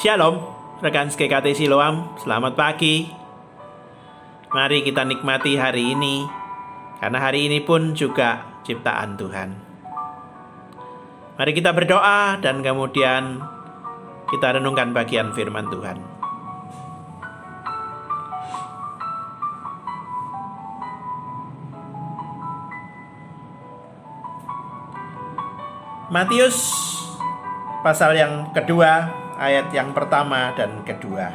Shalom, rekan SKKT Siloam, selamat pagi. Mari kita nikmati hari ini, karena hari ini pun juga ciptaan Tuhan. Mari kita berdoa dan kemudian kita renungkan bagian firman Tuhan. Matius pasal yang kedua ayat yang pertama dan kedua.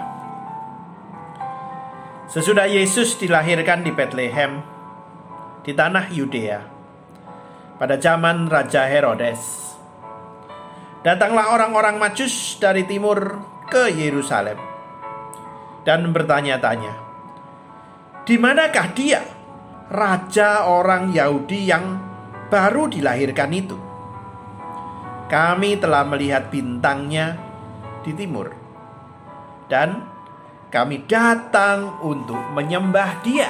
Sesudah Yesus dilahirkan di Bethlehem di tanah Yudea pada zaman Raja Herodes. Datanglah orang-orang Majus dari timur ke Yerusalem dan bertanya-tanya, "Di manakah dia, raja orang Yahudi yang baru dilahirkan itu?" Kami telah melihat bintangnya di timur, dan kami datang untuk menyembah Dia.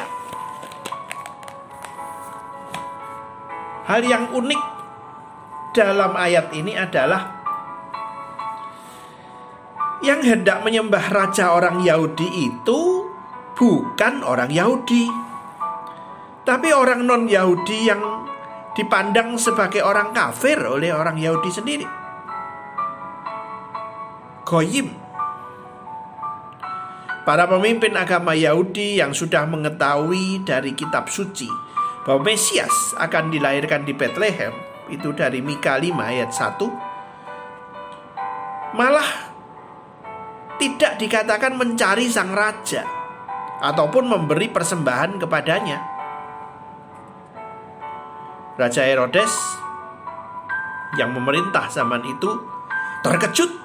Hal yang unik dalam ayat ini adalah yang hendak menyembah raja orang Yahudi itu bukan orang Yahudi, tapi orang non-Yahudi yang dipandang sebagai orang kafir oleh orang Yahudi sendiri. Goyim. Para pemimpin agama Yahudi yang sudah mengetahui dari kitab suci bahwa Mesias akan dilahirkan di Bethlehem, itu dari Mika 5 ayat 1, malah tidak dikatakan mencari sang raja ataupun memberi persembahan kepadanya Raja Herodes yang memerintah zaman itu terkejut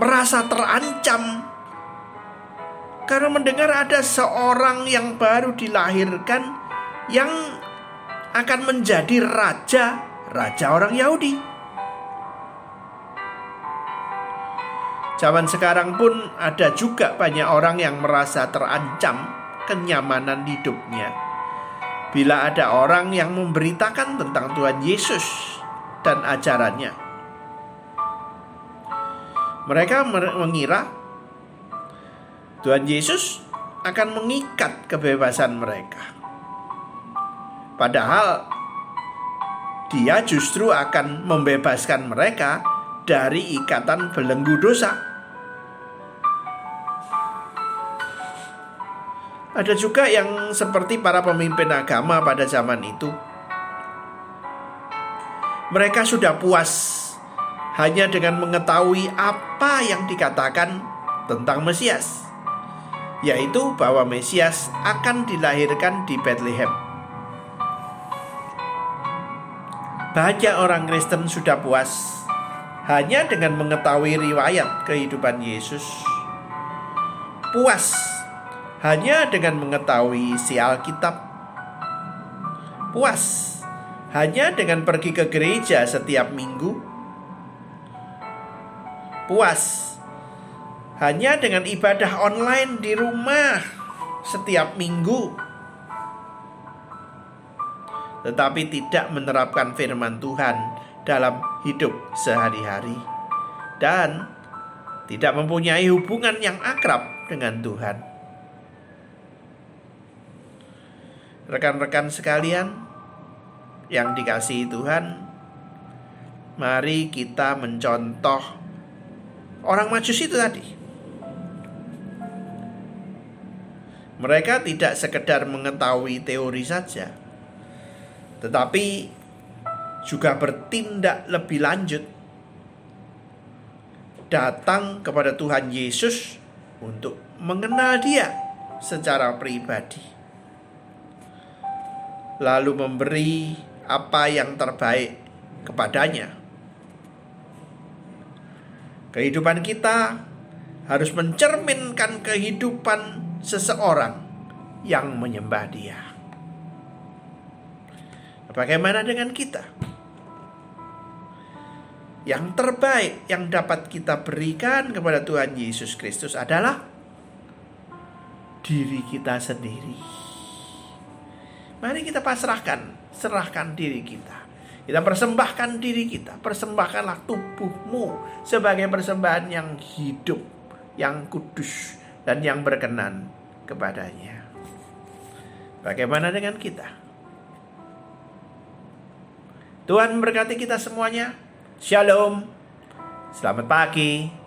merasa terancam karena mendengar ada seorang yang baru dilahirkan yang akan menjadi raja raja orang Yahudi. Zaman sekarang pun ada juga banyak orang yang merasa terancam kenyamanan hidupnya bila ada orang yang memberitakan tentang Tuhan Yesus dan ajarannya. Mereka mengira Tuhan Yesus akan mengikat kebebasan mereka. Padahal dia justru akan membebaskan mereka dari ikatan belenggu dosa. Ada juga yang seperti para pemimpin agama pada zaman itu. Mereka sudah puas hanya dengan mengetahui apa yang dikatakan tentang Mesias, yaitu bahwa Mesias akan dilahirkan di Bethlehem. Banyak orang Kristen sudah puas hanya dengan mengetahui riwayat kehidupan Yesus. Puas hanya dengan mengetahui isi Alkitab. Puas hanya dengan pergi ke gereja setiap minggu. Puas hanya dengan ibadah online di rumah setiap minggu. Tetapi tidak menerapkan firman Tuhan dalam hidup sehari-hari dan tidak mempunyai hubungan yang akrab dengan Tuhan. Rekan-rekan sekalian yang dikasihi Tuhan, mari kita mencontoh orang Majus itu tadi. Mereka tidak sekedar mengetahui teori saja, tetapi juga bertindak lebih lanjut, datang kepada Tuhan Yesus untuk mengenal Dia secara pribadi lalu memberi apa yang terbaik kepadanya. Kehidupan kita harus mencerminkan kehidupan seseorang yang menyembah Dia. Bagaimana dengan kita? Yang terbaik yang dapat kita berikan kepada Tuhan Yesus Kristus adalah diri kita sendiri. Mari kita pasrahkan, serahkan diri kita. Kita persembahkan diri kita, persembahkanlah tubuhmu sebagai persembahan yang hidup, yang kudus, dan yang berkenan kepadanya. Bagaimana dengan kita? Tuhan memberkati kita semuanya. Shalom. Selamat pagi.